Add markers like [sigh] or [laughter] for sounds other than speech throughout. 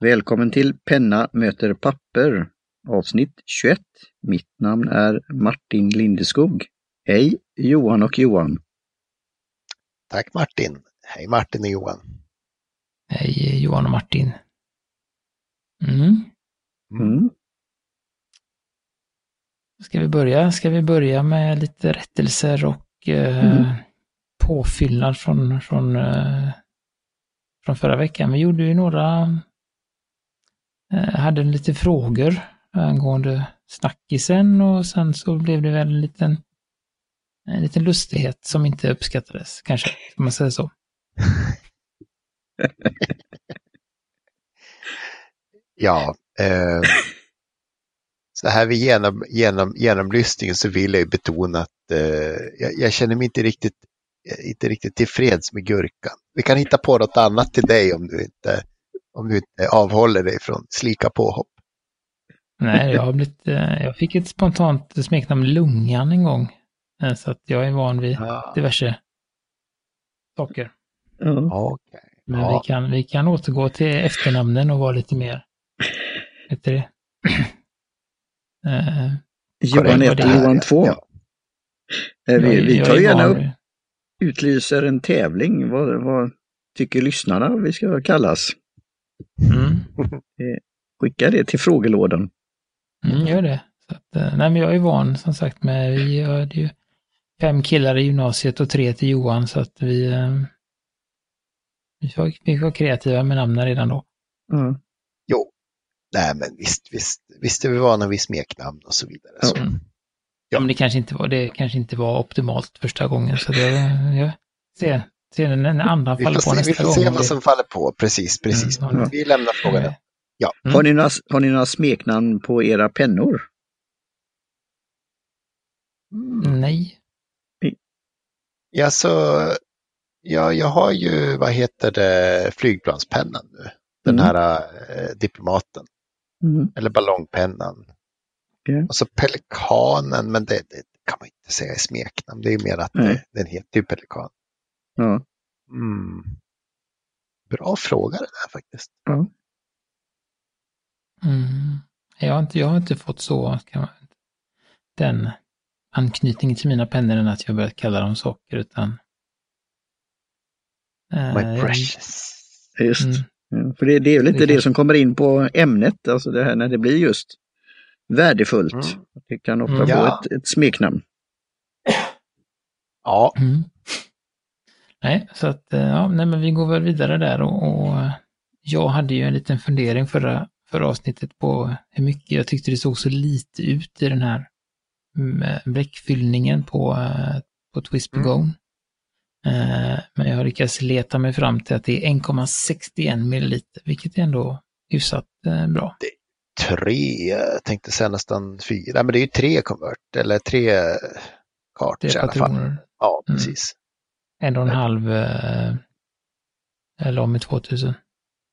Välkommen till Penna möter papper avsnitt 21. Mitt namn är Martin Lindeskog. Hej Johan och Johan. Tack Martin. Hej Martin och Johan. Hej Johan och Martin. Mm. Mm. Ska vi börja? Ska vi börja med lite rättelser och eh, Mm. påfyllnad från, från, eh, från förra veckan? Vi gjorde ju några, Eh, hade lite frågor angående snackisen och sen så blev det väl en liten, en liten lustighet som inte uppskattades, kanske, om man säger så. [laughs] Ja, eh, så här vid genom, genom, genomlyssningen så vill jag ju betona att eh, jag, jag känner mig inte riktigt, eh, inte riktigt tillfreds med gurkan. Vi kan hitta på något annat till dig om du inte, om du inte avhåller dig från slika påhopp. Nej, jag har [laughs] blivit, eh, jag fick ett spontant smeknamn Lungan en gång. Eh, Så att jag är van vid Ja, diverse saker. Ja. okej. Men Ja. vi, kan, vi kan återgå till efternamnen och vara lite mer, vet du det? [clears throat] Eh, Johan Korrekt. 1 och Johan 2. Ja. Eh, Vi, vi tar är gärna upp, utlyser en tävling. Vad, vad tycker lyssnarna vi ska kallas? Mm, [laughs] Skicka det till frågelådan. mm, gör det. Så att, eh, nej, men jag är van som sagt med, vi hade ju fem killar i gymnasiet och tre till Johan så att vi, eh, vi, var, vi var kreativa med namnen redan då. Ja. Jo, nej men visst, visst, visst är vi vana vid smeknamn och så vidare. Så. Mm. Ja, men det kanske inte var, det kanske inte var optimalt första gången så det, jag ser, ser när när andan Vi faller får på se, vi nästa får gång. se om vad det- som faller på, precis, precis. Mm. Vi lämnar frågan. Ja. Mm. Har, ni några, har ni några smeknamn på era pennor? Nej. Ja, så, ja, jag har ju, vad heter det, flygplanspennan nu. Den Mm. här eh, diplomaten, Mm. eller ballongpennan. Okej. Och så pelikanen, men det, det kan man inte säga i smeknamn. Det är ju mer att det, den heter ju pelikan. Ja. Mm. Bra fråga det där faktiskt. Mm. Jag, har inte, jag har inte fått så, kan man, den anknytningen till mina pennor än att jag börjat kalla dem saker, utan... eh, My precious. Just. Mm. Ja, för det, det är väl Det inte det, kanske- som kommer in på ämnet, alltså det här när det blir just värdefullt. Mm. Det kan ofta Mm. få Ja. ett, ett smeknamn. Ja, Mm. Nej, så att, eh, ja, nej men vi går väl vidare där och, och eh, jag hade ju en liten fundering förra, förra avsnittet på hur mycket jag tyckte det såg så lite ut i den här mm, bläckfyllningen på, eh, på Twist Mm. Begone. Eh, Men jag har lyckats leta mig fram till att det är 1,61 milliliter, vilket är ändå hyfsat eh, bra. tre, jag tänkte säga nästan fyra, men det är ju tre konvert, eller tre kartor Det i är alla fall. Ja, Mm. En och en halv eh, eller om med 2000.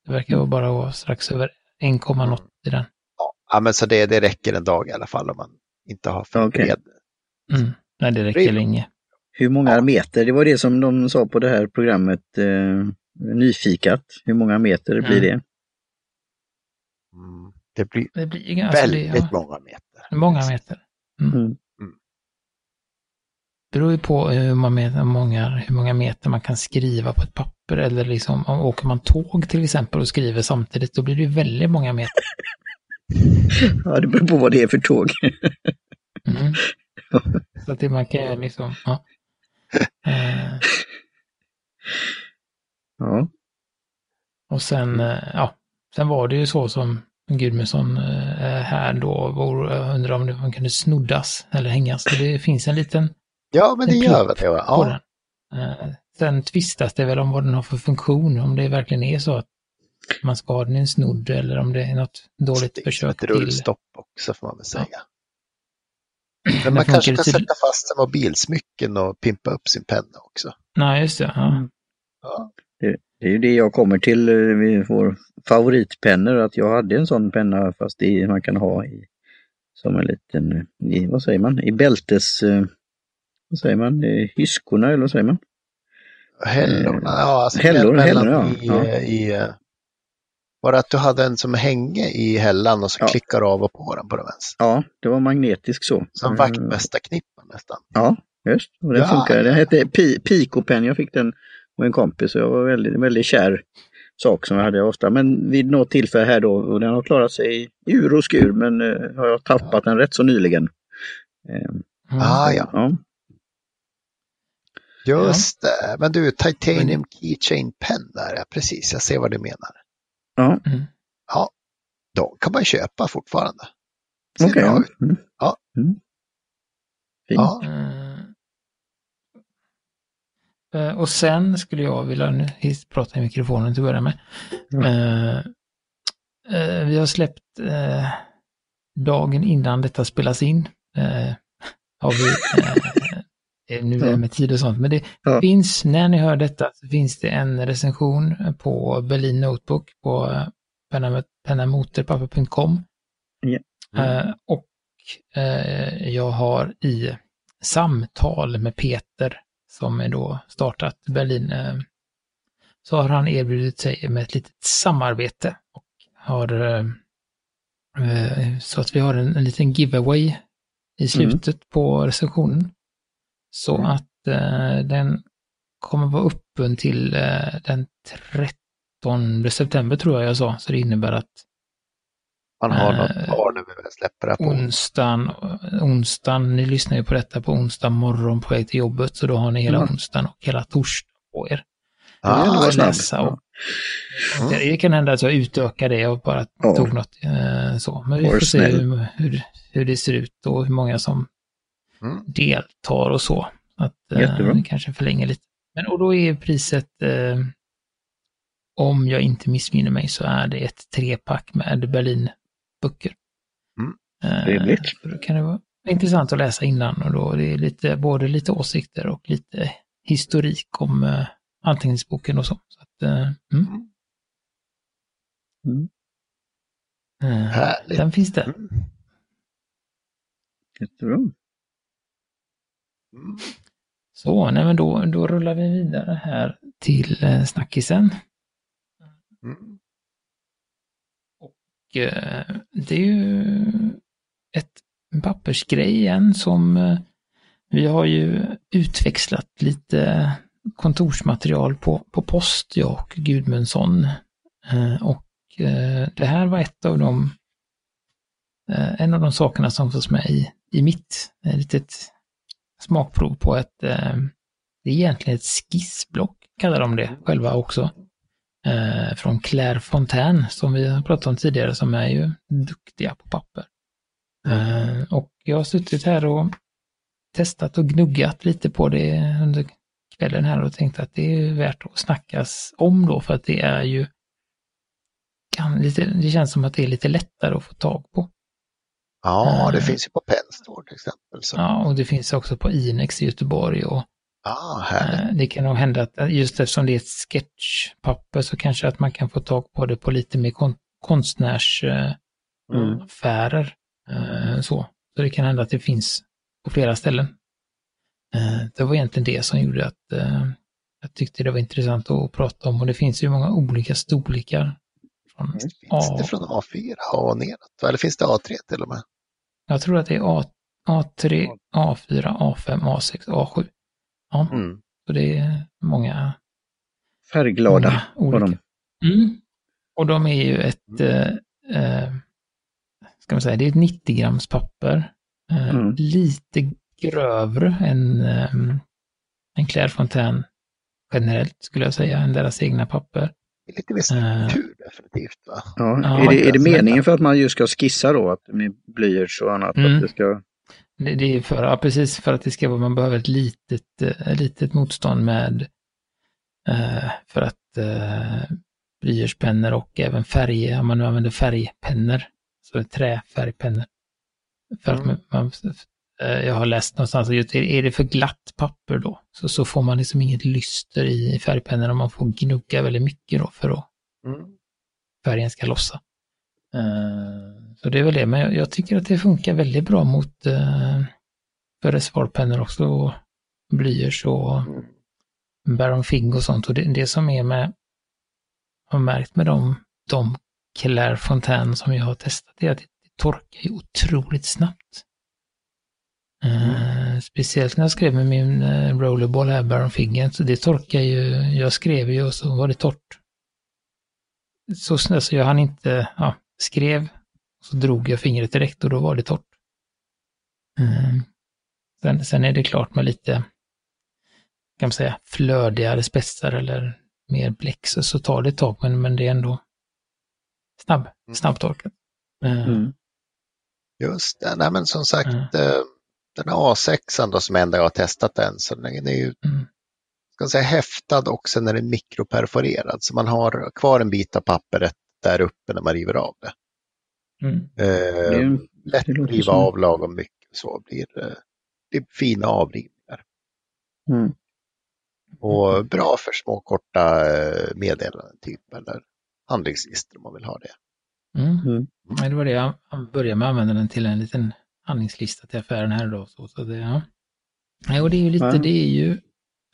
Det verkar Mm. vara bara vara strax över 1,0 i den. Ja, men så det, det räcker en dag i alla fall om man inte har för bred. Mm. Nej, det räcker länge. Hur många Ja. meter? Det var det som de sa på det här programmet eh, Nyfikat. Hur många meter blir det? Mm. Det blir Det blir ganska... väldigt det, ja, många meter. många meter. Mm. Beror ju på hur många, hur, många, hur många meter man kan skriva på ett papper. Eller liksom, om åker man tåg till exempel och skriver samtidigt, då blir det ju väldigt många meter. [laughs] Ja, det beror på vad det är för tåg. Mm. [laughs] Så att det man kan göra liksom, ja. [laughs] Eh, Ja. Och sen, eh, ja, sen var det ju så som Gudmundsson eh, här då, undrar om det man kunde snoddas eller hängas. Det finns en liten Ja, men det gör väl det. Ja. den. Eh, Sen tvistas det väl om vad den har för funktion, om det verkligen är så att man ska ha den i en snodd eller om det är något dåligt Det är försök ett till. rullstopp också får man väl säga. Men Men man kanske det kan till- sätta fast en mobilsmycken och pimpa upp sin penna också. Nej, just det. Ja. Mm. Ja. Det är ju det jag kommer till, eh, vid vår favoritpennor, att jag hade en sån penna fast i, man kan ha i, som en liten, i, vad säger man, i bältes, eh, vad säger man, Eh, hyskorna eller vad säger man? Hällorna, ja. Alltså Hällor, hällor, ja. I, Ja. i, eh, Var det att du hade en som hänge i hällan och så Ja. klickar du av och på den på den vänster? Ja, det var magnetisk så. Som vaktmästarknippan nästan. Ja, just. Och den Ja, funkar. Den hette Pi- Picopen. Jag fick den av en kompis och jag var väldigt, väldigt kär sak som jag hade ofta. Men vid något tillfälle här då, och den har klarat sig i ur och skur, men eh, har jag tappat den rätt så nyligen. Eh, Mm. Ah, ja. ja. Just det. Men du, Titanium Keychain Pen där, ja precis. Jag ser vad du menar. Ja, Mm. Ja, de kan man köpa fortfarande. Ser okej. bra ja. ut. Mm. Ja. Mm. Ja. Eh, eh, Och sen skulle jag vilja nu prata i mikrofonen till att börja med. Mm. Eh, eh, vi har släppt eh, dagen innan detta spelas in. Eh, har vi, eh, nu är med tid och sånt, men det Ja. finns, när ni hör detta, så finns det en recension på Berlin Notebook på eh, penna- pennamotorpapper.com. Ja. Eh, och eh, jag har i samtal med Peter, som är då startat Berlin, eh, så har han erbjudit sig med ett litet samarbete och har eh, eh, så att vi har en, en liten giveaway i slutet på recensionen. Så Mm. att eh, den kommer vara öppen till eh, den 13 september tror jag jag sa, så det innebär att Man har Eh, något kvar när vi väl släpper det på. onsdagen, onsdagen, ni lyssnar ju på detta på onsdag morgon på väg till jobbet, så då har ni hela Mm. onsdagen och hela torsdagen på er. Det är ändå Ah, vad läsa och- Det, det kan hända att jag utökar det och bara Ja. tog något eh, så. Men vi får se hur, hur, hur det ser ut och hur många som Mm. deltar och så. Att, eh, Jättebra. det kanske förlänger lite. Men och då är priset, eh, om jag inte missminner mig, så är det ett trepack med Berlin-böcker. Mm. Eh, Trevligt. för Då kan det vara intressant att läsa innan och då det är lite, både lite åsikter och lite historik om eh, anteckningsboken och så. så att, eh, mm. Mm. Eh, Härligt. Den finns där. Mm. Jättebra. Så, nej men då, då rullar vi vidare här till eh, snackisen. Mm. Och, eh, det är ju ett en pappersgrej igen som eh, vi har ju utväxlat lite kontorsmaterial på, på post, jag och Gudmundsson. Eh, och eh, det här var ett av de, eh, en av de sakerna som fanns med i, i mitt litet smakprov på ett, eh, det är egentligen ett skissblock, kallar de det själva också. Eh, från Claire Fontaine, som vi har pratat om tidigare, som är ju duktiga på papper. Eh, och jag har suttit här och testat och gnuggat lite på det under kvällen här och tänkt att det är värt att snackas om då, för att det är ju kan, lite, det känns som att det är lite lättare att få tag på. Ja, det Eh. finns ju på Pennstore till exempel. Så. Ja, och det finns också på Inex i Göteborg och Ah, härligt. Eh, Det kan nog hända att just eftersom det är ett sketchpapper så kanske att man kan få tag på det på lite mer kon konstnärsaffärer. Mm. så. så det kan hända att det finns på flera ställen. Eh, det var egentligen det som gjorde att eh, jag tyckte det var intressant att prata om och det finns ju många olika storlekar. Från Finns A, det från A4 och neråt? Eller finns det A3 till och med? jag tror att det är A, A3, A4, A5, A6, A7. Ja, Mm. så det är många Färgglada Många var de. Mm. Och de är ju ett, eh, eh, ska man säga, det är ett 90 grams papper. Eh, Mm. Lite grövre än, eh, än Claire Fontaine generellt, skulle jag säga, än deras egna papper. Det är lite mer Eh. struktur definitivt va? Ja. Ja, är, det, är det meningen för att man just ska skissa då? Att med blyerts och annat? Mm. Att det ska... Det, det är för, ja, precis för att det ska vara, man behöver ett litet, eh, litet motstånd med, eh, för att eh, blyertspennor och även färg, om man nu använder färgpennor, så träfärgpennor. För att Mm. man, man, eh, jag har läst någonstans att just, är, det för glatt papper då, så, så får man liksom inget lyster i färgpennorna, man får gnugga väldigt mycket då för att Mm. färgen ska lossa. Eh, så det är väl det, men jag, jag tycker att det funkar väldigt bra mot uh, för reservoarpennor också, och blyerts och Mm. Baron Fig och sånt. Och det, det som är med, har märkt med de, de Clairefontaine som jag har testat är att det torkar ju otroligt snabbt. Uh, speciellt när jag skrev med min uh, rollerball här, Baron Figgen, så det torkar ju, jag skrev ju och så var det torrt. Så snabbt så jag hann inte, ja, skrev, så drog jag fingret direkt och då var det torrt. Uh, sen, sen är det klart med lite, kan man säga, flödigare spetsar eller mer bläck så, så tar det ett tag, men, men det är ändå snabb, snabbtorkat. Mm. Just det, nej men som sagt, Mm. Den här A6 då som enda jag har testat den, så den är ju Mm. ska säga, häftad och sen är den mikroperforerad. Så man har kvar en bit av pappret där uppe när man river av det. Mm. Eh, Det, lätt det att riva som- av lagom mycket så blir det fina avrivningar. mm. Och bra för små korta eh, meddelanden typ eller handlingslistor om man vill ha det. Mm. Mm. Det var det jag jag började med att använda den till en liten handlingslista till affären här då. Så, så det, ja. Nej, och det är ju lite, Ja. det är ju,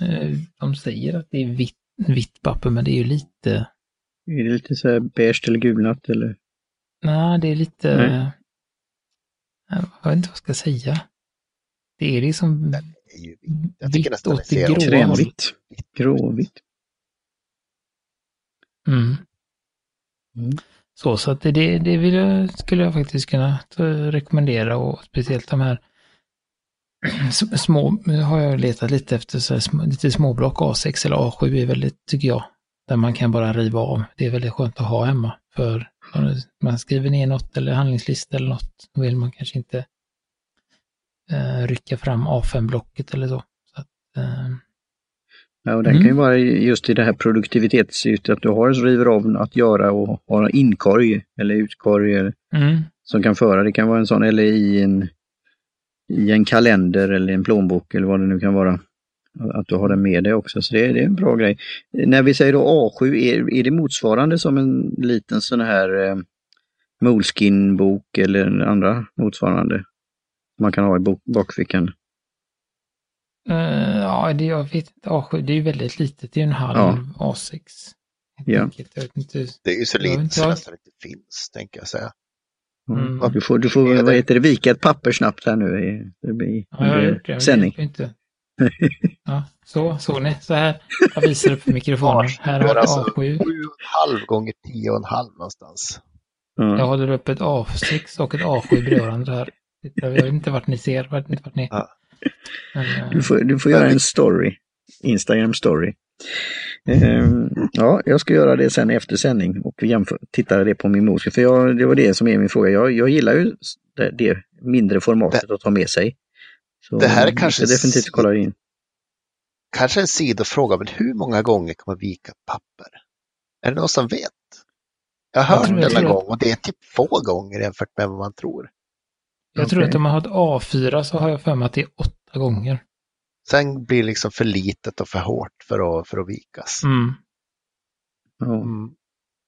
eh, de säger att det är vitt, vitt papper, men det är ju lite, Är det lite så här beige eller gulnat eller? nej, det är lite, Nej. jag vet inte vad jag ska säga. Det är liksom Det är ju, jag tycker vitt nästan det ser gråa. Krämvitt. Gråvitt. Mm. Mm. Så, så att det, det vill jag, skulle jag faktiskt kunna rekommendera och speciellt de här [clears throat] små, nu har jag letat lite efter så här, lite småblock A6 eller A7 är väldigt, tycker jag, där man kan bara riva av. Det är väldigt skönt att ha hemma för om man skriver ner något eller handlingslista eller något, då vill man kanske inte eh, rycka fram A5-blocket eller så. så att, eh, Ja, och den Mm. kan ju vara just i det här produktivitetssyftet att du har en river av att göra och har en inkorg eller utkorg eller- mm, som kan föra. Det kan vara en sån eller i en, i en kalender eller en plånbok eller vad det nu kan vara. Att du har den med dig också, så det, det är en bra grej. När vi säger då A7, är, är det motsvarande som en liten sån här eh, Moleskin-bok eller andra motsvarande man kan ha i bok, bakfickan? Eh, ja, det, jag vet inte. A7, det är ju väldigt litet. Det är ju en halv Ja. A6. helt Ja. Jag inte. det är ju så Jag litet inte så nästan inte finns, tänker jag säga. Mm. Ja, Du får, du får vad heter det, vika ett papper snabbt här nu i, blir, Ja, jag har gjort det. sändning. Inte. [laughs] Ja, så, så ni. Så här. Jag visar upp mikrofonen. Här har jag alltså A7. 7,5 gånger 10,5 någonstans. Jag Ja. håller upp ett A6 och ett A7 bredvid varandra här. Jag vet inte vart ni ser, vart, inte vart ni... Ja. Du får, du får göra en story, Instagram story. Ehm, ja, jag ska göra det sen efter sändning och jämför, titta det på min mor. För jag, det var det som är min fråga. Jag, jag gillar ju det, det mindre formatet att ta med sig. Så Det här är jag kanske definitivt kolla in. Kanske en sidofråga, men hur många gånger kan man vika papper? Är det någon som vet? Jag har Jag hört tror- det jag någon gång och det är typ få gånger jämfört med vad man tror. Jag tror att om man har ett A4 så har jag för mig att det är åtta gånger. Sen blir det liksom för litet och för hårt för att, för att vikas. Mm. Mm.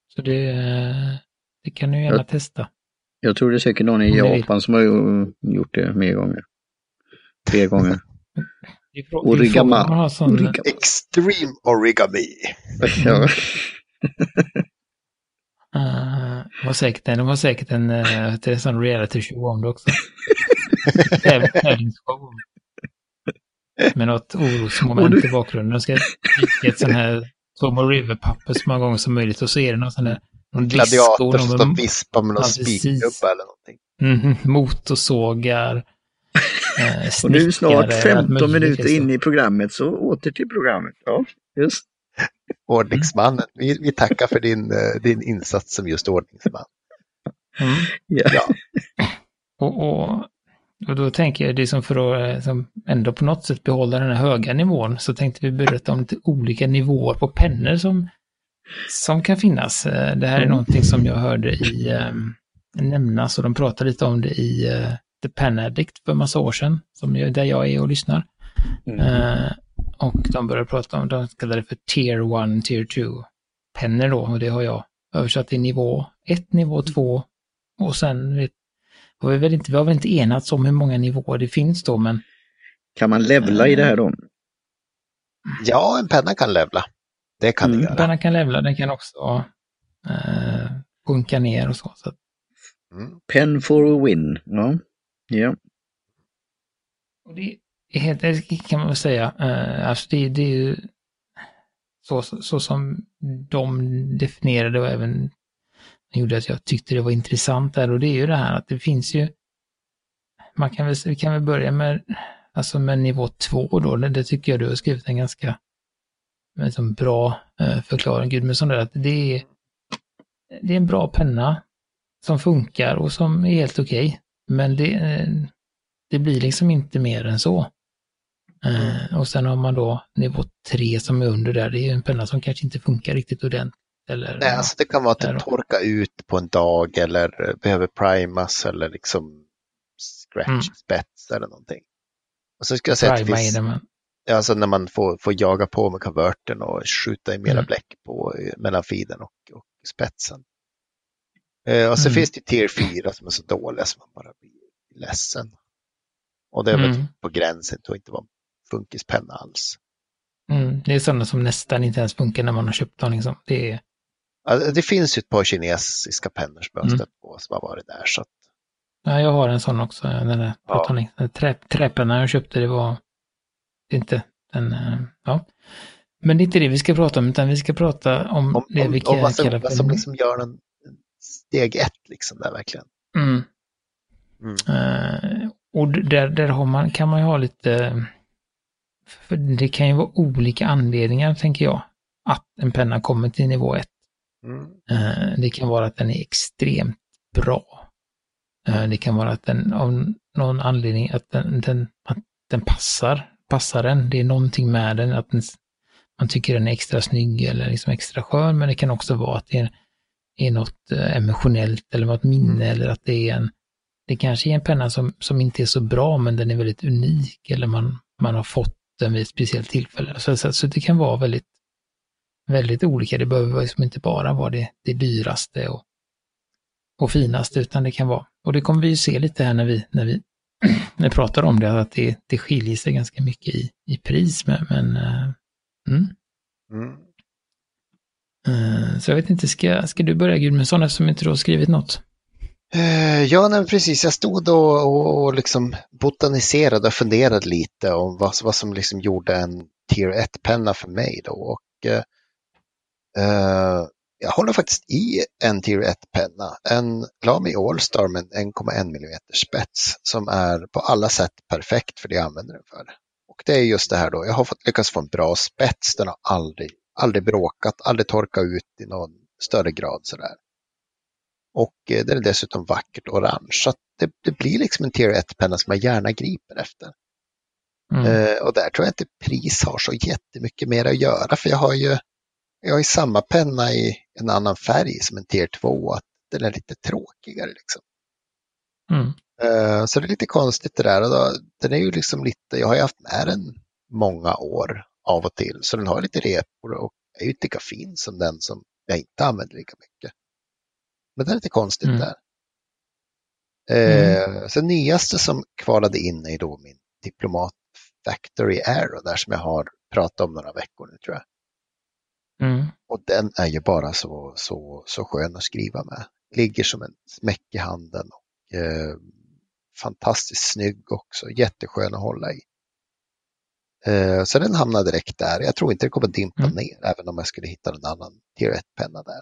Så det, det kan du gärna Ja. testa. Jag tror det är säkert någon i. Japan som har ju gjort det mer gånger. Tre gånger. [laughs] Origama- sån, Origami. Extreme origami. [laughs] Ja. eh, de har säkert en, de har säkert en, uh, det är en sån reality show om det också. [laughs] Täv- Tävlingsshow. Med något Och orosmoment du- i bakgrunden. De ska vika ett sån här Tomo River-papper så många gånger som möjligt och så är det någon sån där någon disco, Gladiator som någon står och vispar med någon Ja, spikgubbe eller någonting. Mhm, motorsågar. [laughs] Eh, Och nu är snart snickare, allt 15 möjligt, minuter in i programmet, så åter till programmet. Ja, just. [laughs] Ordningsmannen. Vi, vi tackar för din, eh, din insats som just ordningsman. Mm. Ja. Ja. [laughs] Och, och, och då tänker jag, det som för att eh, som ändå på något sätt behålla den här höga nivån, så tänkte vi berätta om lite olika nivåer på pennor som, som kan finnas. Eh, Det här är Mm. någonting som jag hörde i um, nämnas och de pratade lite om det i eh, The Pen Addict för massa år sedan, som jag, där jag är och lyssnar. Mm. Eh, och de började prata om, de kallade det för Tier 1, Tier 2 pennor då, och det har jag översatt till nivå 1, nivå 2 och sen vet, har vi, väl inte, vi har väl inte enats om hur många nivåer det finns då, men Kan man levla i det här då? ja, en penna kan levla. Det kan Mm. det göra. pennan kan levla, den kan också eh, sjunka ner och så. så Mm. Pen for a win. Ja. ja. och det är helt det Eh, kan man väl säga. Eh, alltså det, det är ju så, så som de definierade och även gjorde att jag tyckte det var intressant där och det är ju det här att det finns ju man kan väl, vi kan väl börja med, alltså med nivå två då, det, det tycker jag du har skrivit en ganska liksom, bra eh, förklaring, Gudmundsson, där, att det är, det är en bra penna som funkar och som är helt okej, men det, det blir liksom inte mer än så. Eh, och sen har man då nivå tre som är under där, det är ju en penna som kanske inte funkar riktigt ordentligt. Eller, Nej, alltså det kan vara att den torkar ut på en dag eller behöver primas eller liksom scratch Mm. spets eller någonting. Och så ska jag säga att det finns, det, men alltså när man får, får jaga på med konverten och skjuta i mera Mm. bläck på eh, mellan feeden och, och spetsen. Eh, och så Mm. finns det tier 4 som är så dåliga som man bara blir ledsen. Och det är väl Mm. på gränsen till att inte vara funkispenna alls. mm, det är sådana som nästan inte ens funkar när man har köpt dem. Liksom. Det är, Alltså, det finns ju ett par kinesiska pennor som jag har Mm. stött på som har varit där. Så att, ja, jag har en sån också, den där Ja. Trä, träpennan jag köpte, det var inte den, eh, ja. Men det är inte det vi ska prata om, utan vi ska prata om, om, det vi om vad kallar vad för... som liksom gör en steg ett liksom där verkligen. Mm. Mm. Eh, och där, där har man, kan man ju ha lite, för det kan ju vara olika anledningar, tänker jag, att en penna kommer till nivå 1. Mm. Eh, Det kan vara att den är extremt bra. Eh, Det kan vara att den av någon anledning att den, den, att den passar, passar den. Det är någonting med den, att den, man tycker den är extra snygg eller liksom extra skön, men det kan också vara att det är, är något eh, emotionellt eller något minne eller att det är en, det kanske är en penna som, som inte är så bra, men den är väldigt unik eller man, man har fått den vid ett speciellt tillfälle. Så, så, så det kan vara väldigt väldigt olika. Det behöver liksom inte bara vara det, det dyraste och, och finaste, utan det kan vara, och det kommer vi ju se lite här när vi, när vi, [clears throat] när pratar om det, att det, det skiljer sig ganska mycket i, i pris, men, men eh, mm. Mm. Eh, så jag vet inte, ska, ska du börja Gudmundsson eftersom inte du har skrivit något? Eh, ja, nej, precis. Jag stod och, och, och liksom botaniserade och funderade lite om vad, vad som liksom gjorde en tier 1-penna för mig då. Och, eh, eh, jag håller faktiskt i en tier 1-penna, en Lamy Allstar med 1,1 mm spets som är på alla sätt perfekt för det jag använder den för. Och det är just det här då, jag har fått, lyckats få en bra spets, den har aldrig, aldrig bråkat, aldrig torkat ut i någon större grad sådär. Och eh, den är dessutom vackert orange. Så det, det blir liksom en tier 1-penna som jag gärna griper efter. Mm. Eh, och där tror jag inte pris har så jättemycket mer att göra. För jag har ju jag har ju samma penna i en annan färg som en tier 2. Att den är lite tråkigare liksom. Mm. Eh, så det är lite konstigt det där. Och då, den är ju liksom lite, jag har ju haft med den många år av och till. Så den har lite repor och är ju inte lika fin som den som jag inte använder lika mycket. Men det är lite konstigt Mm. där. Eh, Sen nyaste som kvalade in är då min Diplomat Factory Aero där som jag har pratat om några veckor nu tror jag. Mm. Och den är ju bara så, så, så skön att skriva med. Ligger som en smäck i handen och eh, fantastiskt snygg också. Jätteskön att hålla i. Eh, så den hamnar direkt där. Jag tror inte det kommer dimpa Mm. ner även om jag skulle hitta en annan tier 1-penna där.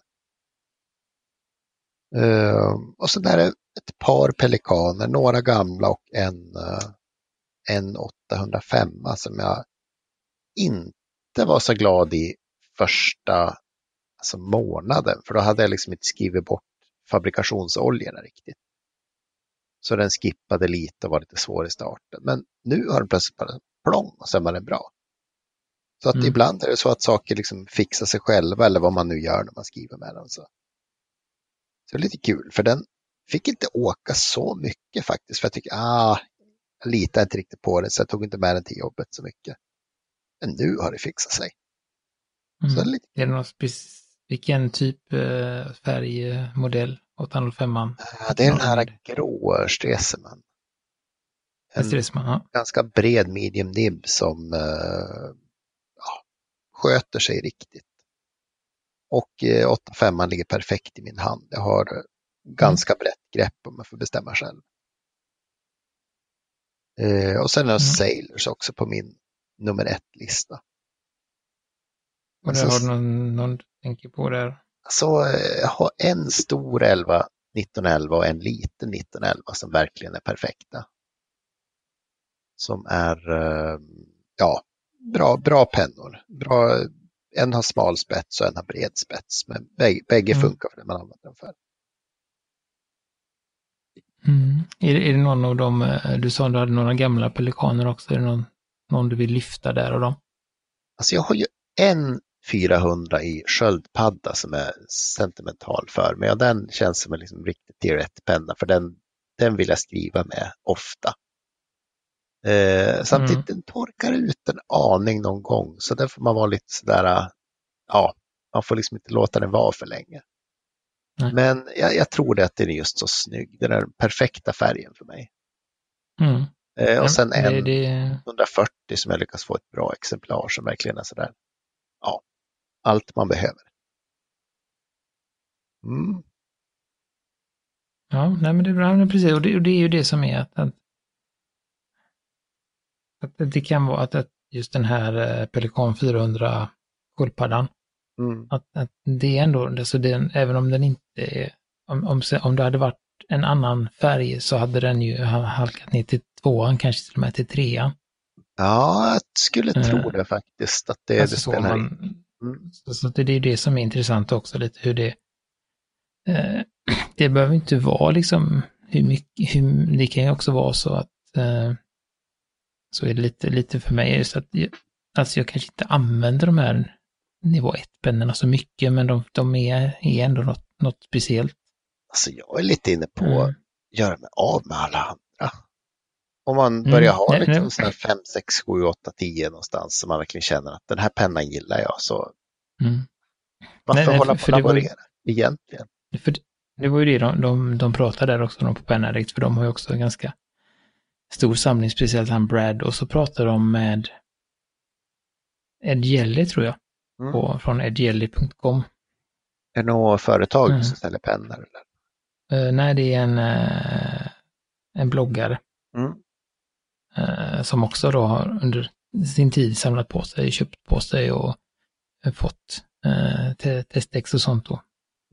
Eh, och sen är det ett par pelikaner, några gamla och en, eh, en 805 som jag inte var så glad i första alltså månaden, för då hade jag liksom inte skrivit bort fabrikationsoljorna riktigt. Så den skippade lite och var lite svår i starten. Men nu har den plötsligt bara plong och sen var den bra. Så att Mm. ibland är det så att saker liksom fixar sig själva eller vad man nu gör när man skriver med den. Så, så det är lite kul, för den fick inte åka så mycket faktiskt. För jag tycker, ah, jag litar inte riktigt på den så jag tog inte med den till jobbet så mycket. Men nu har det fixat sig. Så det är Mm. lite Är det någon vilken typ eh, färgmodell 805 an Ja, det är den här grå Stresemann. En Stresemann, ja. ganska bred medium nib som eh, ja, sköter sig riktigt. Och eh, 8-5 ligger perfekt i min hand. Jag har eh, ganska brett grepp om jag får bestämma själv. Eh, och sen har jag Mm. Sailors också på min nummer ett-lista. Och där har du någon, någon du tänker på där? Så eh, jag har en stor 11 1911 och en liten 1911 som verkligen är perfekta. Som är eh, ja, bra, bra pennor. Bra, en har smal spets och en har bred spets. Men bägge, Mm. funkar för det man använder dem för. Mm. Är, det, är det någon av dem, eh, du sa att du hade några gamla pelikaner också, är det någon, någon du vill lyfta där av dem? Alltså jag har ju en 400 i sköldpadda som är sentimental för mig och den känns som en liksom riktigt tier 1-penna för den, den vill jag skriva med ofta. Eh, samtidigt Mm. den torkar ut en aning någon gång så där får man vara lite sådär, ja, man får liksom inte låta den vara för länge. Nej. Men jag, jag tror det att den är just så snygg, den är den perfekta färgen för mig. Mm. Eh, Ja, och sen det, en det, 140 som jag lyckas få ett bra exemplar som verkligen är sådär, ja, allt man behöver. Mm. ja, nej men det är bra, precis, och det, och det är ju det som är att, att det kan vara att, just den här eh, Pelikan 400 sköldpaddan, Mm. att, att det är ändå, alltså den, även om den inte är, om, om, om det hade varit en annan färg så hade den ju ha- halkat ner till tvåan, kanske till och med till trean. Ja, jag skulle tro Eh, det faktiskt, att det, Alltså det så, spelar in. man, Mm. så, så det är det som är intressant också, lite hur det... Eh, [clears throat] det behöver inte vara liksom hur mycket, hur, det kan ju också vara så att eh, så är det lite, lite för mig, just att jag, alltså jag kanske inte använder de här nivå 1-pennorna så mycket, men de, de är, är ändå något, något speciellt. Alltså jag är lite inne på Mm. att göra mig av med alla andra. Om man Mm, börjar ha nej, liksom nej. sådär 5, 6, 7, 8, 10 någonstans som man verkligen känner att den här pennan gillar jag, så Mm. varför Nej, nej, hålla på och var ju- laborera egentligen? För det- var ju det de, de, de pratade där också de på Pen Addict, för de har ju också ganska stor samling, speciellt han Brad, och så pratade de med Ed Jelly tror jag, Mm. på, från edjelly.com. Är det något företag Mm. som ställer pennor? Eller? Eh, nej, det är en, eh, en bloggare Mm. eh, som också då har under sin tid samlat på sig, köpt på sig och fått eh, te- testex och sånt då.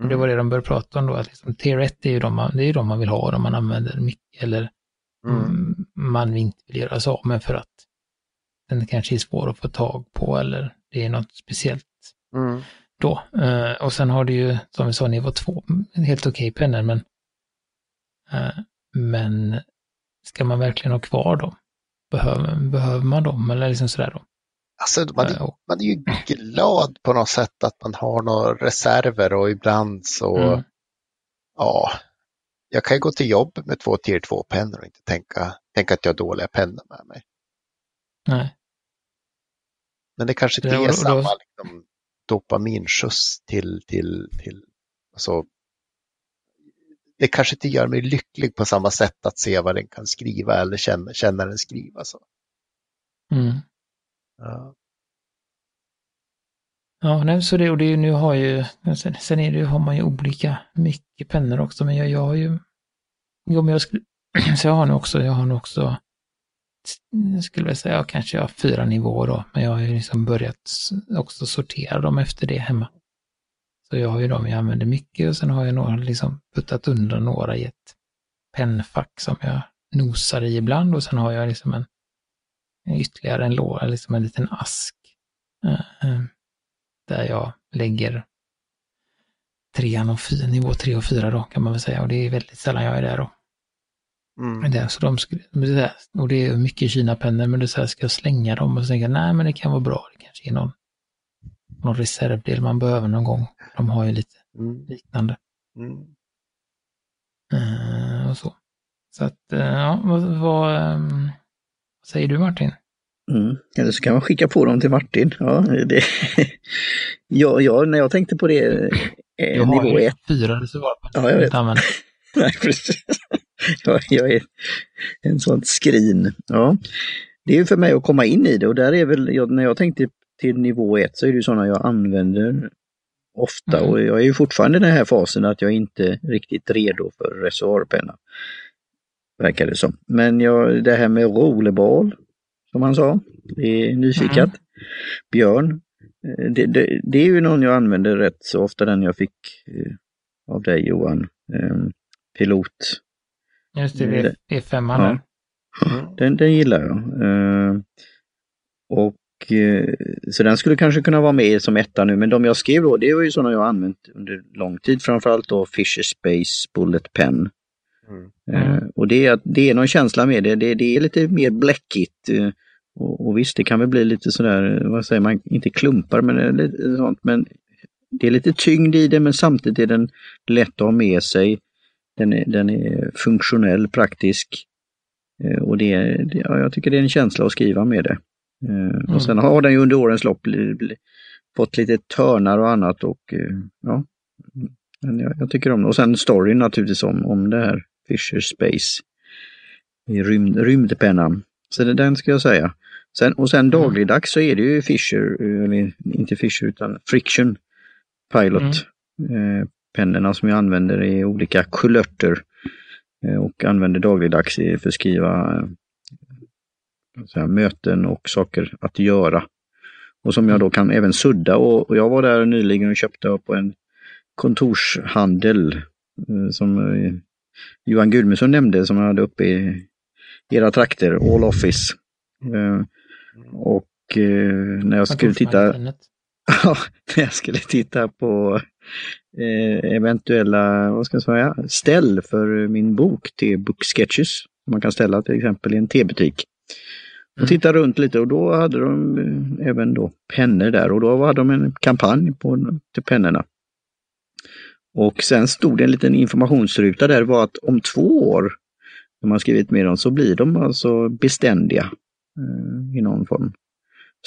Och det var det de började prata om då, att liksom, tier 1 är ju de man, det är de man vill ha, de man använder mycket eller Mm. mm. man inte vill göra sig av med för att den kanske är svår att få tag på eller det är något speciellt Mm. då. Eh, och sen har du ju, som vi sa, nivå 2, en helt okej pennor, men eh, men ska man verkligen ha kvar dem? Behöver, behöver man dem eller liksom sådär då? Alltså man, Eh, och, man är ju glad på något sätt att man har några reserver och ibland så, mm, ja, jag kan ju gå till jobb med två tier 2-pennor och inte tänka, tänka att jag har dåliga pennor med mig. nej. Men det kanske inte är då- och då- samma liksom, dopaminskjuts till, till, till alltså, det kanske inte gör mig lycklig på samma sätt att se vad den kan skriva eller känna, känna den skriva. Så. Mm. Ja. Ja, nej, så det, och det, nu har ju, sen, sen är det, ju- har man ju olika mycket pennor också, men jag, jag har ju, jo, men jag skulle, [clears throat] så jag har nu också, jag har nu också, jag skulle väl säga, jag kanske jag har fyra nivåer då, men jag har ju liksom börjat också sortera dem efter det hemma. Så jag har ju dem jag använder mycket och sen har jag några liksom puttat undan några i ett pennfack som jag nosar i ibland och sen har jag liksom en, en ytterligare en låda, liksom en liten ask. Uh, uh där jag lägger trean och fyra, nivå tre och fyra då kan man väl säga och det är väldigt sällan jag är där då. Mm. Det, så de och det är mycket Kina-pennor men det är så här, ska jag slänga dem och så tänka nej men det kan vara bra, det kanske är någon, någon reservdel man behöver någon gång. De har ju lite Mm. liknande. Mm. eh, och så. Så att, eh, ja, vad, vad, ehm, vad säger du Martin? Mm. Eller så kan man skicka på dem till Martin. Ja, det, [laughs] ja, ja när jag tänkte på det, eh, har nivå ju 1. fyra reservoarer. Ja, jag vet. [laughs] Nej, precis. [laughs] Jag, jag är en sån skrin. Ja. Det är ju för mig att komma in i det och där är väl, jag, när jag tänkte till nivå 1 så är det ju sådana jag använder ofta Mm. och jag är ju fortfarande i den här fasen att jag inte riktigt redo för reservoarpenna. Verkar det som. Men jag, det här med rollerball, som han sa, det är nyfikat. Mm. Björn, eh, det, det, det är ju någon jag använder rätt så ofta, den jag fick eh, av dig Johan. Eh, pilot. Just det, Det- det är femman Ja. där. Den, den gillar jag. Eh, och eh, Så den skulle kanske kunna vara med som etta nu, men de jag skrev då, det var ju sådana jag använt under lång tid, framförallt då Fisher Space Bullet Pen. Mm. Eh, Mm. och det är, det är någon känsla med det, det, det är lite mer bläckigt. eh, och, och visst, det kan väl bli lite sådär, vad säger man, inte klumpar, men eh, lite sånt, men det är lite tyngd i det, men samtidigt är den lätt att ha med sig. Den är, den är funktionell, praktisk. Eh, Och det, det, ja, jag tycker det är en känsla att skriva med det. Eh, Och sen har den ju under årens lopp fått lite törnar och annat och eh, ja, men jag, jag tycker om det. Och sen storyn naturligtvis om, om det här Fisher Space i rymd, rymdpennan. Så det, den ska jag säga. Sen, och sen dagligdags så är det ju Fisher, eller inte Fisher utan Friction Pilot. Eh, pennorna som jag använder i olika kulörter eh, och använder dagligdags för att skriva eh, möten och saker att göra. Och som jag då kan även sudda och, och jag var där nyligen och köpte på en kontorshandel eh, som Johan Gudmundsson nämnde som jag hade uppe i era trakter, All Office. Eh, och eh, när jag skulle titta. [laughs] Ja, när jag skulle titta på eh, eventuella, vad ska jag säga, ställ för min bok till Book Sketches. Man kan ställa till exempel i en tebutik. Och Mm. titta runt lite och då hade de även då pennor där och då hade de en kampanj på till pennorna. Och sen stod det en liten informationsruta där var att om två år, när man skrivit med dem, så blir de alltså beständiga eh, i någon form.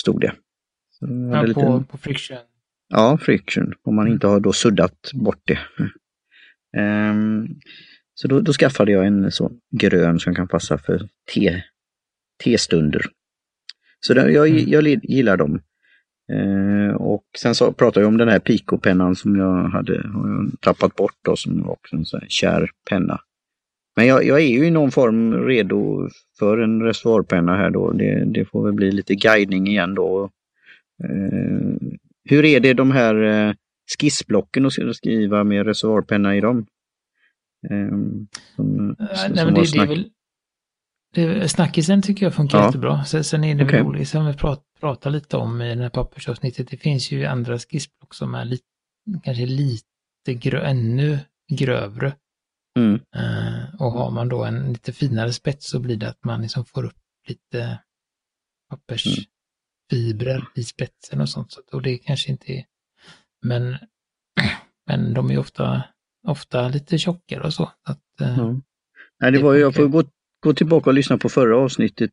Stod det. Så Ja, på, på Friction. Ja, friction, om man inte har då suddat bort det. Ehm, så då, då skaffade jag en sån grön som kan passa för te, testunder. Så där, jag, Mm. jag gillar dem. Ehm, och sen så pratade jag om den här Pico-pennan som jag hade tappat bort då, som också en sån här kär penna. Men jag, jag är ju i någon form redo för en reservoarpenna här då. Det, det får väl bli lite guidning igen då. Eh, hur är det de här eh, skissblocken att skriva med reservoarpenna i dem? Eh, som, Ja, som Nej, men det, det är väl... Det, snackisen tycker jag funkar Ja. jättebra. Sen, sen är det Okej. väl roligt som vi prat, pratar lite om i det här pappersavsnittet. Det finns ju andra skissblock som är lite, kanske lite grö, ännu grövre. Mm, Eh, och har man då en lite finare spets så blir det att man liksom får upp lite pappersfibrer i spetsen och sånt. Och det kanske inte är... Men, [clears throat] men de är ofta, ofta lite tjockare och så. Att, eh, ja. Nej, det var, ju- jag får gå, gå tillbaka och lyssna på förra avsnittet.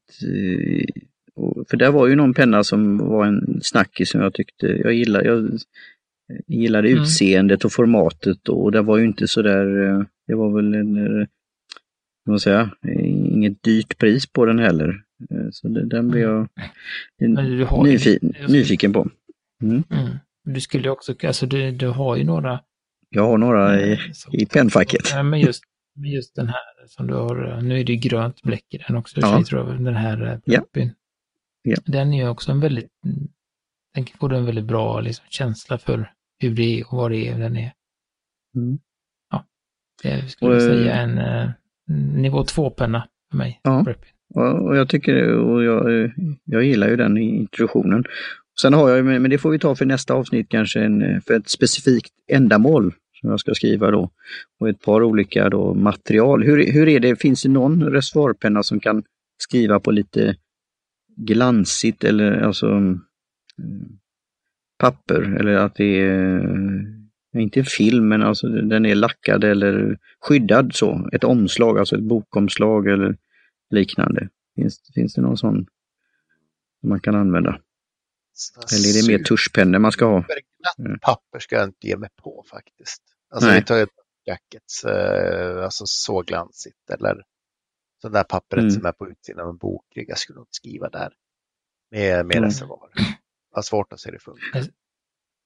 För där var ju någon penna som var en snackis som jag tyckte, jag gillar, jag gillade Mm. utseendet och formatet och det var ju inte så där, eh, det var väl en, eh, vad säga, inget dyrt pris på den heller. Eh, Så det, den blev jag ju nyfi, nyfiken på. Mm. Du skulle också, alltså du, du har ju några... Jag har några i, som- i pennfacket. Ja, men just, just den här som du har, nu är det grönt bläck i den också, Ja. tror jag, den här Ja. Ja. Den är ju också en väldigt, den får du en väldigt bra liksom, känsla för hur det är och vad det är den är. Mm. Det skulle jag eh, säga en eh, nivå 2-penna för mig. Ja. Och jag tycker, och jag, jag gillar ju den introduktionen. Sen har jag, men men det får vi ta för nästa avsnitt kanske, en, för ett specifikt ändamål som jag ska skriva då. Och ett par olika då material. Hur, hur är det, finns det någon reservoarpenna som kan skriva på lite glansigt eller alltså mm, papper eller att det är, eh, inte en film men alltså den är lackad eller skyddad så, ett omslag, alltså ett bokomslag eller liknande. Finns, finns det någon sån som man kan använda? Eller är det mer tuschpennor man ska ha? Papper ska jag inte ge mig på faktiskt. Alltså Nej. vi tar ett jackets, eh, alltså så glansigt eller sån där pappret Mm. som är på utsidan av en bok. Jag skulle nog inte skriva där med, med Mm. reservoar. Vad svårt att se det funka.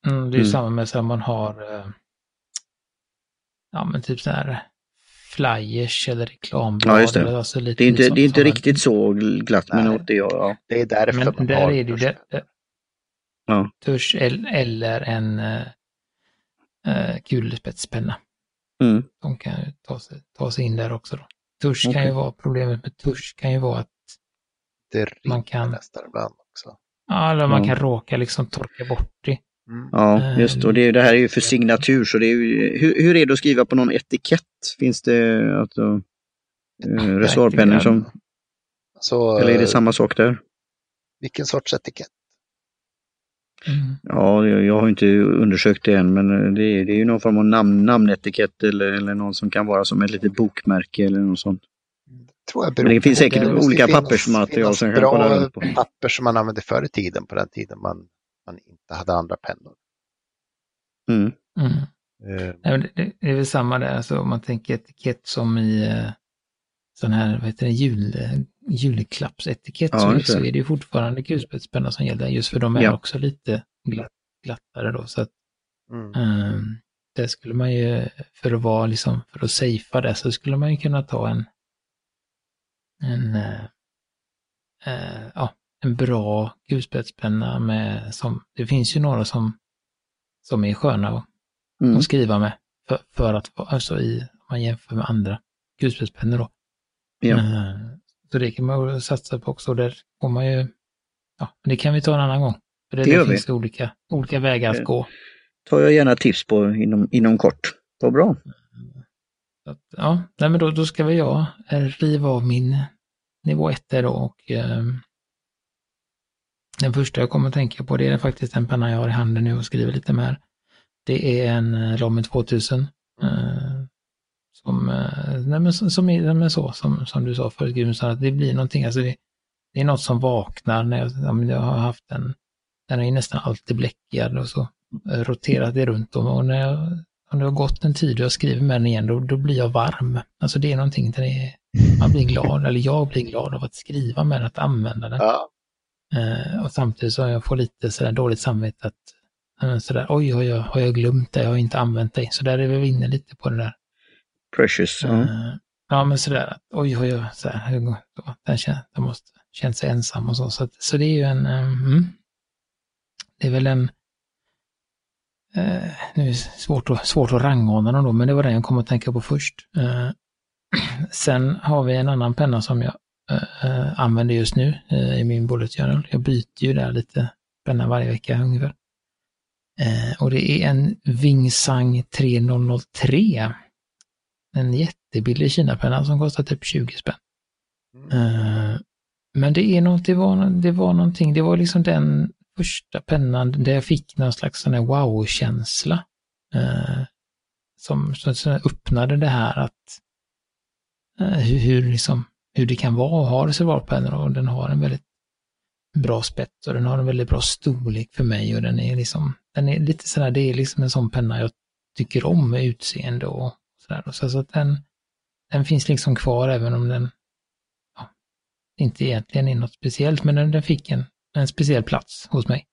Mm, det är ju Mm. samma med så här, man har eh, ja men typ så här flyers eller reklamblad. Ja, just det. Alltså lite, Det är inte, liksom det är inte riktigt så glatt men åt det ja. ja. Det är därför Men man där har är det ju det, det, Ja. tusch el- eller en eh, eh, kulspetspenna. Mm. De kan ju ta sig, ta sig in där också. Då. Tusch kan Okej. ju vara, problemet med tusch kan ju vara att Det Man kan- nästan ibland också. ja, eller man Ja. kan råka liksom torka bort det. Mm. Ja, just det. Och det, det här är ju för signatur så det är ju, hur, hur är det att skriva på någon etikett? Finns det alltså, eh, reservoarpennor som, Så, eller är det samma sak där? vilken sorts etikett? Mm. Ja, jag, har inte undersökt det än men eh, det är, det är ju någon form av namn, namnetikett eller, eller någon som kan vara som ett litet bokmärke eller något sånt. Tror jag Men det finns säkert det olika finnas- pappersmaterial som jag kan kolla runt på. papper som man använde förr i tiden, på den tiden man, man inte hade andra pennor. Mm. Mm. Eh, Nej, men det, det det är väl samma där, alltså om man tänker etikett som i eh, sån här, vad heter det, jul, julklappsetikett Ja, så, det. så är det ju fortfarande kulspetspenna som gäller, just för de är Ja. också lite glatt, glattare då. Så att mm. um, det skulle man ju, för att vara liksom, för att safea det, så skulle man ju kunna ta en, en, eh, ja, en bra kulspetspenna med, som, det finns ju några som, som är sköna att Mm. att skriva med. För, för att, alltså i, om man jämför med andra kulspetspennor då. Ja. Eh, Så det kan man satsa på också. Där får man ju, ja, men det kan vi ta en annan gång. För det, Det det gör vi. finns olika, olika vägar att Eh. gå. tar jag gärna tips på inom, inom kort. Vad bra. Att, ja, nej men då, då ska väl jag eh, riva av min nivå 1 där då och eh, den första jag kommer att tänka på det är faktiskt en penna jag har i handen nu och skriver lite med. Det är en Romme 2000. Eh, som, eh, nej men, som, som, men så, som, som du sa förut Gudmundsson, att det blir någonting, alltså det, det är något som vaknar när jag, jag har haft en, den är nästan alltid bläckad och så eh, roterat det runt om och när jag, om det har gått en tid och jag skriver med den igen, då, då blir jag varm. Alltså det är någonting där det är, man blir glad, eller jag blir glad av att skriva med den, att använda den. Ja, Eh, och samtidigt så jag får lite sådär dåligt samvete att, sådär, oj, har jag, har jag glömt det, jag har inte använt det. Så där är vi inne lite på det där. Precious. Ja. Eh, ja, men sådär, Oj, oj, oj. så här, hur går- den, känner, den måste känt sig ensam och så. Så, att, så det är ju en, eh, mm, det är väl en, eh, nu är det svårt att, svårt att rangordna dem då, men det var den jag kom att tänka på först. Eh, [clears throat] sen har vi en annan penna som jag eh, eh använder just nu i min bullet journal. Jag byter ju där lite penna varje vecka ungefär. Och det är en Wingsang 3003. En jättebillig Kina-penna som kostar typ 20 spänn. Eh, men det är något, det var, det var någonting, det var liksom den första pennan där jag fick någon slags sån här wow-känsla. Eh, som, som, öppnade det här att eh, hur, hur, liksom, hur det kan vara att ha reservoarpennor och den har en väldigt bra spets och den har en väldigt bra storlek för mig och den är liksom, den är lite sådär, det är liksom en sån penna jag tycker om med utseende och sådär. Så, så att den, den finns liksom kvar även om den ja, inte egentligen är något speciellt, men den, den fick en, en speciell plats hos mig.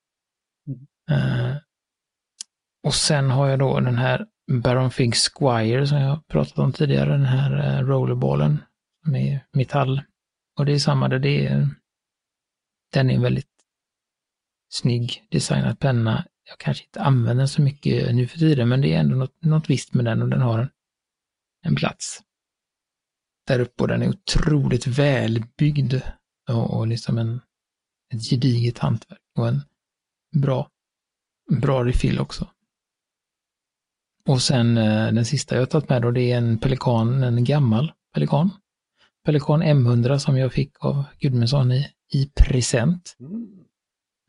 Eh, och sen har jag då den här Baron Fig Squire som jag pratat om tidigare, den här uh, rollerballen som är metall. Och det är samma där, det är, den är en väldigt snygg designad penna. Jag kanske inte använder den så mycket nu för tiden, men det är ändå något, något visst med den och den har en, en plats där uppe och den är otroligt välbyggd och, och liksom en, ett gediget hantverk och en bra, bra refill också. Och sen eh, den sista jag har tagit med då, det är en pelikan, en gammal pelikan. Pelikan M100 som jag fick av Gudmundsson i, i present. Mm.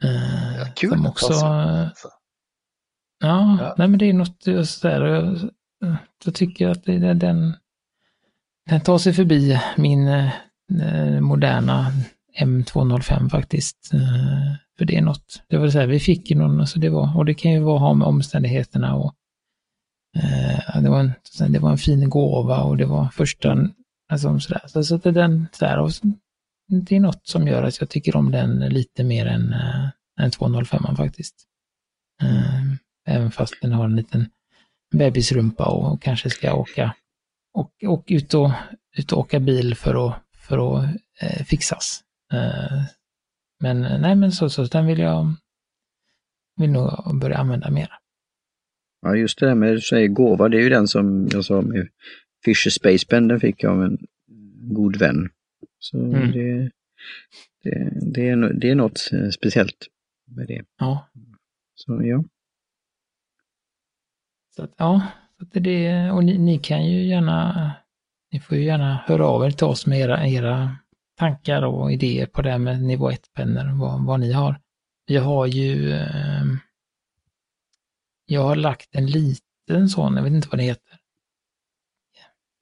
Eh, Ja, kul som också, eh, alltså. Ja, Ja. nej men det är något just Eh, då tycker Jag, tycker att det, den, den tar sig förbi min eh, moderna M205 faktiskt. Eh, för det är något, det var så här, vi fick ju någon, alltså det var, och det kan ju vara ha med omständigheterna och eh, det, var en, det var en fin gåva och det var första, alltså sådär. Så, så att det är den, så här, och det är något som gör att jag tycker om den lite mer än, eh, än 205 faktiskt. Eh, Även fast den har en liten bebisrumpa och, kanske ska åka och, och ut, och, ut och åka bil för att, för att eh, fixas. Eh, men nej, men så, så den vill jag vill nog börja använda mer. Ja, just det där med du säger gåva, det är ju den som jag sa med Fisher Space Pen, den fick jag av en god vän. Så Mm. det, det, det, är, det är något eh, speciellt med det. Ja, Så ja så att, ja, så att det, och ni, ni kan ju gärna, ni får ju gärna höra av er till oss med era, era tankar och idéer på det här med nivå 1-pennor, vad, vad ni har. Vi har ju, eh, jag har lagt en liten sån, jag vet inte vad det heter.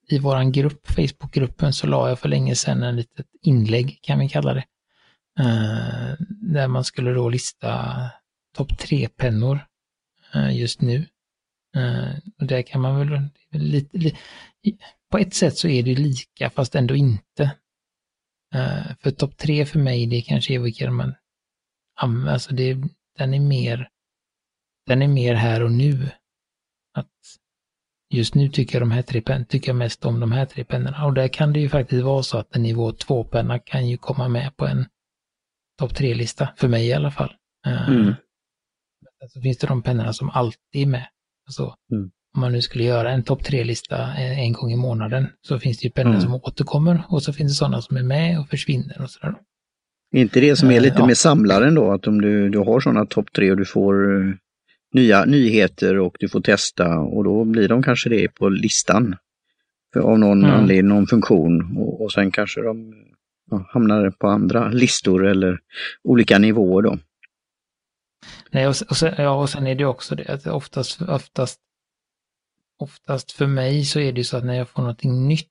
I våran grupp, Facebookgruppen, så la jag för länge sedan en litet inlägg, kan vi kalla det. Eh, där man skulle då lista topp tre pennor eh, just nu. Eh, och där kan man väl, lite, li, på ett sätt så är det lika fast ändå inte. Eh, för topp tre för mig, det kanske är vilka man, anv- alltså det, den är mer, den är mer här och nu. Att just nu tycker jag de här tre pen, tycker jag mest om de här tre pennorna. Och där kan det ju faktiskt vara så att en nivå 2-penna kan ju komma med på en topp tre-lista, för mig i alla fall. Eh, Mm. Så finns det de pennorna som alltid är med. Alltså, Mm. Om man nu skulle göra en topp tre-lista eh, en gång i månaden så finns det ju pennor Mm. som återkommer och så finns det sådana som är med och försvinner och sådär. Är inte det som är Eh, lite ja. med samlaren då, att om du, du har sådana topp tre och du får eh, nya nyheter och du får testa och då blir de kanske det på listan. För av någon Mm. anledning, någon funktion och, och sen kanske de ja, hamnar på andra listor eller olika nivåer då. Nej, och, sen- och, sen, ja, och sen är det också det att oftast, oftast, oftast för mig så är det ju så att när jag får någonting nytt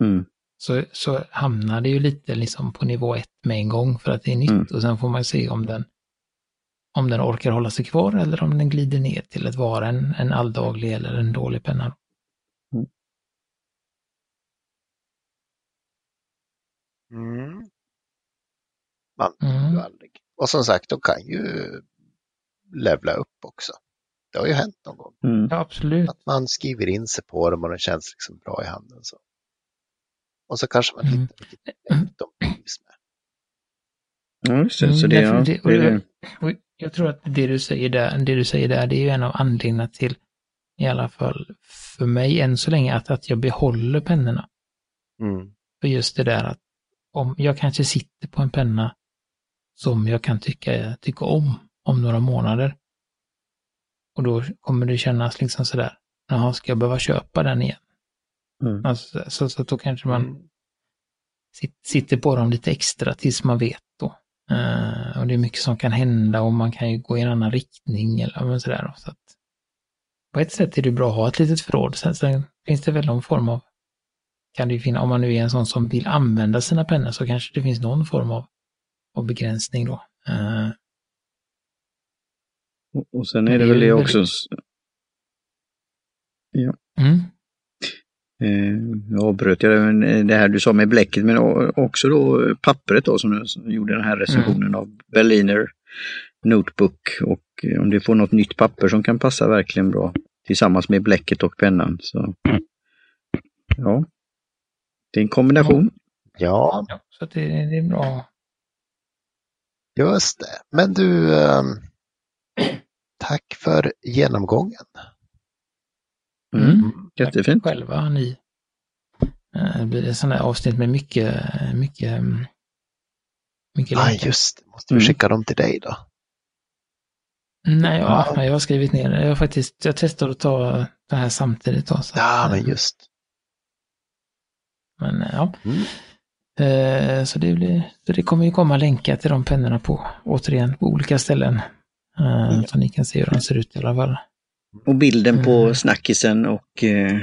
Mm. så, så hamnar det ju lite liksom på nivå ett med en gång för att det är nytt Mm. och sen får man se om den om den orkar hålla sig kvar eller om den glider ner till att vara en, en alldaglig eller en dålig penna. Mm. Man vet Mm. aldrig. Och som sagt, de kan ju levla upp också. Det har ju hänt någon gång. Mm. Ja, absolut. Att man skriver in sig på dem och de känns liksom bra i handen. Så. Och så kanske man Mm. hittar vilket de trivs med. Ja, just det. Så Mm, det, därför ja, det- och det, är det- det. Och jag tror att det du säger där, det du säger där, det är ju en av anledningarna till, i alla fall för mig än så länge, att, att jag behåller pennorna. Mm. För just det där att om jag kanske sitter på en penna som jag kan tycka, tycka om om några månader. Och då kommer det kännas liksom sådär, jaha, ska jag behöva köpa den igen? Mm. Alltså, så, så att då kanske man Mm. sit- sitter på dem lite extra tills man vet då. Eh, och det är mycket som kan hända och man kan ju gå i en annan riktning eller sådär. Så att, på ett sätt är det bra att ha ett litet förråd. Sen, sen finns det väl någon form av, kan det ju finnas, om man nu är en sån som vill använda sina pennor så kanske det finns någon form av, av begränsning då. Eh, Och, och sen är Det väl det också. mm, Eh, jag avbröt jag eh, det här du sa med bläcket men också då eh, pappret då som gjorde den här recensionen av Berliner Notebook och eh, om du får något nytt papper som kan passa verkligen bra tillsammans med bläcket och pennan. Så ja, det är en kombination. Ja, ja, så det, det är bra. just det. Men du, ehm, tack för genomgången. Mm. Mm. Jättefint. Själva ni. Eh, Det blir ett sånt där avsnitt med mycket, mycket, mm, mycket Ja, länkar. just det. Måste vi Mm. skicka dem till dig då? Nej, ja, Ja. jag har skrivit ner det. Jag faktiskt, jag testar att ta det här samtidigt då. Så Ja, att, men eh, just. men, eh, ja. Mm. Eh, Så det, blir, så det kommer ju komma länkar till de pennorna på, återigen, på olika ställen. Eh, Mm. Så ni kan se hur de ser ut i alla fall. Och bilden på Mm. snackisen och eh,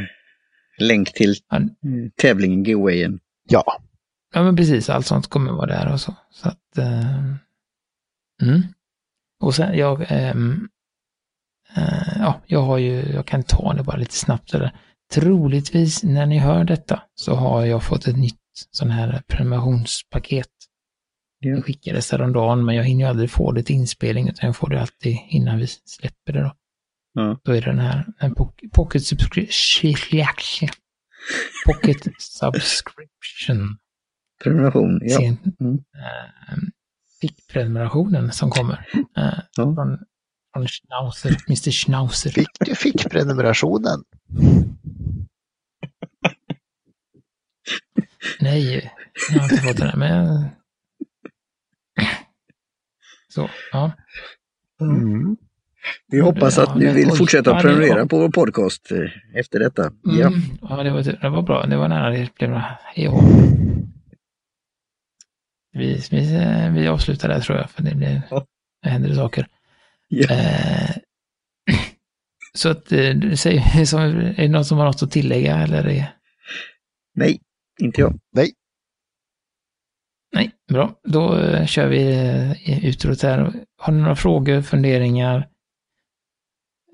länk till eh, tävlingen, giveawayen. Ja, Ja, men precis. Allt sånt kommer vara där och så. så att, eh, mm. Och sen, jag, ehm, eh, ja, jag har ju, jag kan ta det bara lite snabbt. Eller. Troligtvis när ni hör detta så har jag fått ett nytt sån här prenumerationspaket. Det skickades häromdagen, men jag hinner ju aldrig få det till inspelning, utan jag får det alltid innan vi släpper det då. Ja. Då är det den här en poc- pocket, subscri- [laughs] pocket subscription. Prenumeration, ja. Sen, Mm. eh, fick-prenumerationen som kommer. Eh, Ja. från, från Schnauzer, Mr Schnauzer. Fick du fick prenumerationen? Nej, jag har inte fått den här, men... Så, ja. Mm. Vi hoppas att ni vill fortsätta prenumerera på vår podcast eh, efter detta. Ja. Mm, ja, det var, det var bra. Det var nära det blev bra. Vi, vi, vi avslutar där tror jag, för det, blir, det händer saker. Ja. Eh, så att, eh, som, [laughs] är det någon som har något att tillägga eller? Är, Nej, inte jag. nej, bra. Då eh, kör vi eh, utrot här. Har ni några frågor, funderingar,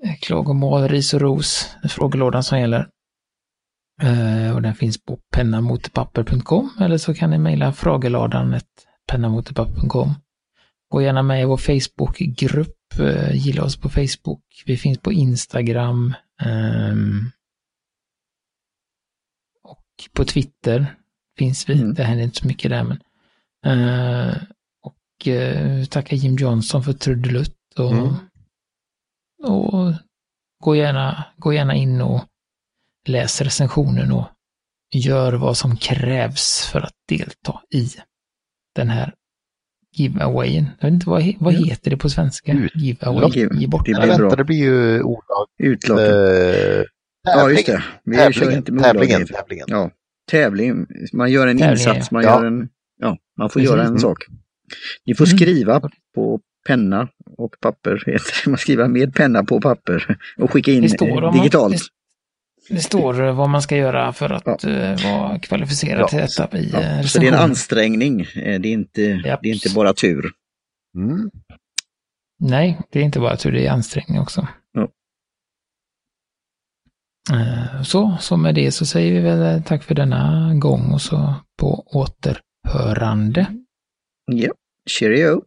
eh, klagomål, ris och ros? Frågelådan som gäller. Och den finns på pennamotpapper.com eller så kan ni mejla frågeladan pennamotpapper.com. Gå gärna med i vår Facebookgrupp, gilla oss på Facebook. Vi finns på Instagram. ehm, och på Twitter finns vi. Mm. Det händer inte så mycket där men. Eh, och uh, tacka Jim Johnson för trudelutt och, Mm. och gå gärna, gå gärna in och läs recensionen och gör vad som krävs för att delta i den här giveawayen. Jag vet inte vad, vad heter det på svenska? Ut- Giveaway. Give- Ge bort det blir vänta, det blir ju olag. Utlopp. Eh, ja, just det. Vi kör Tävlingen, inte med tävlingen, tävlingen. Ja, tävling. Man gör en Tävling, insats, man ja. gör en... Ja, man får Precis. göra en Mm. sak. Ni får Mm. skriva på penna och papper. [laughs] Man skriver med penna på papper och skicka in Det om man- digitalt. det- Det står eh, vad man ska göra för att Ja. eh, vara kvalificerad Ja, till detta i Ja, eh, så det är en ansträngning. Det är inte, Japp. det är inte bara tur. Mm. Nej, det är inte bara tur, det är ansträngning också. Ja. Så, så med det så säger vi väl tack för denna gång och så på hörande. Ja, cheerio.